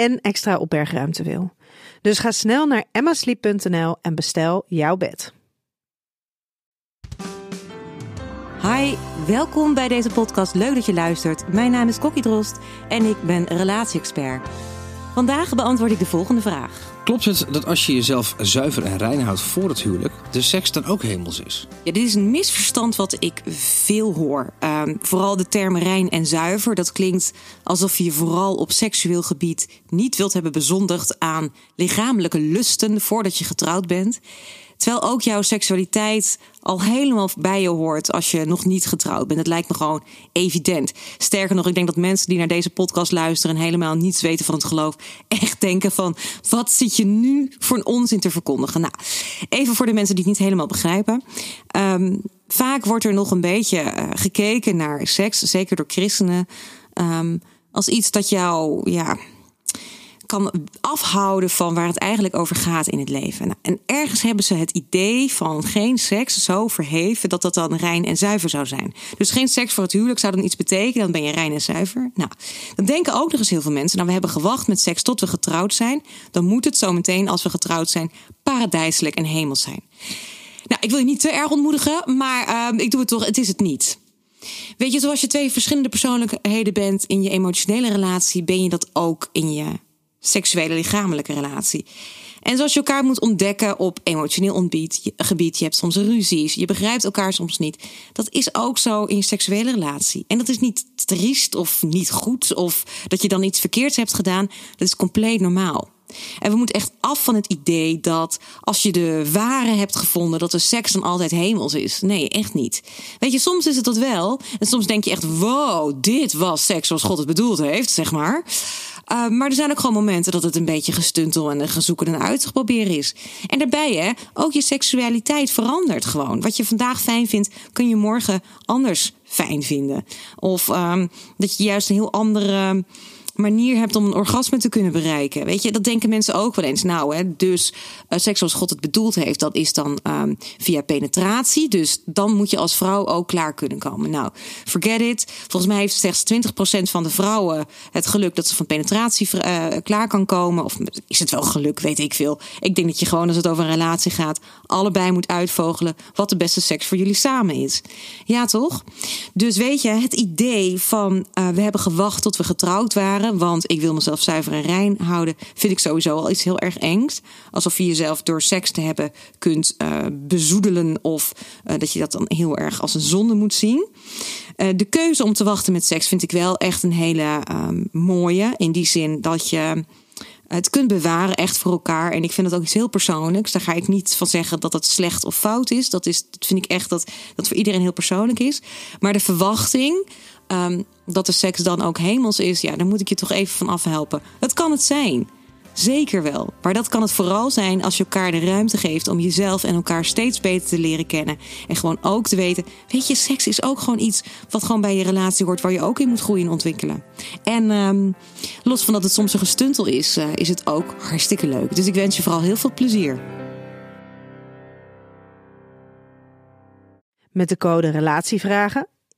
en extra opbergruimte wil. Dus ga snel naar emmasleep.nl en bestel jouw bed. Hi, welkom bij deze podcast. Leuk dat je luistert. Mijn naam is Kokkie Drost en ik ben relatie-expert. Vandaag beantwoord ik de volgende vraag. Klopt het dat als je jezelf zuiver en rein houdt voor het huwelijk, de seks dan ook hemels is? Ja, dit is een misverstand wat ik veel hoor. Ehm, vooral de term rein en zuiver. Dat klinkt alsof je vooral op seksueel gebied niet wilt hebben bezondigd aan lichamelijke lusten voordat je getrouwd bent. Terwijl ook jouw seksualiteit al helemaal bij je hoort als je nog niet getrouwd bent. Het lijkt me gewoon evident. Sterker nog, ik denk dat mensen die naar deze podcast luisteren en helemaal niets weten van het geloof, echt denken van wat zit je nu voor een onzin te verkondigen? Nou, even voor de mensen die het niet helemaal begrijpen. Ehm, vaak wordt er nog een beetje eh, gekeken naar seks, zeker door christenen, ehm, als iets dat jou, ja kan afhouden van waar het eigenlijk over gaat in het leven. Nou, en ergens hebben ze het idee van geen seks zo verheven dat dat dan rein en zuiver zou zijn. Dus geen seks voor het huwelijk zou dan iets betekenen, dan ben je rein en zuiver. Nou, dan denken ook nog eens heel veel mensen, nou we hebben gewacht met seks tot we getrouwd zijn, dan moet het zo meteen als we getrouwd zijn paradijselijk en hemels zijn. Nou, ik wil je niet te erg ontmoedigen, maar uh, ik doe het toch, het is het niet. Weet je, zoals je twee verschillende persoonlijkheden bent in je emotionele relatie, ben je dat ook in je seksuele lichamelijke relatie. En zoals je elkaar moet ontdekken op emotioneel gebied, je hebt soms ruzies, je begrijpt elkaar soms niet. Dat is ook zo in je seksuele relatie. En dat is niet triest of niet goed of dat je dan iets verkeerds hebt gedaan. Dat is compleet normaal. En we moeten echt af van het idee dat als je de ware hebt gevonden, dat de seks dan altijd hemels is. Nee, echt niet. Weet je, soms is het dat wel. En soms denk je echt, wow, dit was seks zoals God het bedoeld heeft, zeg maar. Uh, maar er zijn ook gewoon momenten dat het een beetje gestuntel en gezoeken en uitgeproberen is. En daarbij, hè, ook je seksualiteit verandert gewoon. Wat je vandaag fijn vindt, kun je morgen anders fijn vinden. Of um, dat je juist een heel andere manier hebt om een orgasme te kunnen bereiken. Weet je, dat denken mensen ook wel eens. Nou, hè, dus uh, seks zoals God het bedoeld heeft, dat is dan um, via penetratie. Dus dan moet je als vrouw ook klaar kunnen komen. Nou, forget it. Volgens mij heeft slechts 20% van de vrouwen het geluk dat ze van penetratie uh, klaar kan komen. Of is het wel geluk, weet ik veel. Ik denk dat je gewoon, als het over een relatie gaat, allebei moet uitvogelen wat de beste seks voor jullie samen is. Ja, toch? Dus weet je, het idee van uh, we hebben gewacht tot we getrouwd waren want ik wil mezelf zuiver en rein houden, vind ik sowieso al iets heel erg engs. Alsof je jezelf door seks te hebben kunt uh, bezoedelen of uh, dat je dat dan heel erg als een zonde moet zien. Uh, de keuze om te wachten met seks vind ik wel echt een hele um, mooie. In die zin dat je het kunt bewaren echt voor elkaar. En ik vind dat ook iets heel persoonlijks. Daar ga ik niet van zeggen dat het slecht of fout is. Dat, is, dat vind ik echt dat dat voor iedereen heel persoonlijk is. Maar de verwachting um, dat de seks dan ook hemels is, ja, daar moet ik je toch even van afhelpen. Het kan het zijn. Zeker wel. Maar dat kan het vooral zijn als je elkaar de ruimte geeft om jezelf en elkaar steeds beter te leren kennen. En gewoon ook te weten, weet je, seks is ook gewoon iets wat gewoon bij je relatie hoort, waar je ook in moet groeien en ontwikkelen. En um, los van dat het soms een gestuntel is, uh, is het ook hartstikke leuk. Dus ik wens je vooral heel veel plezier. Met de code Relatievragen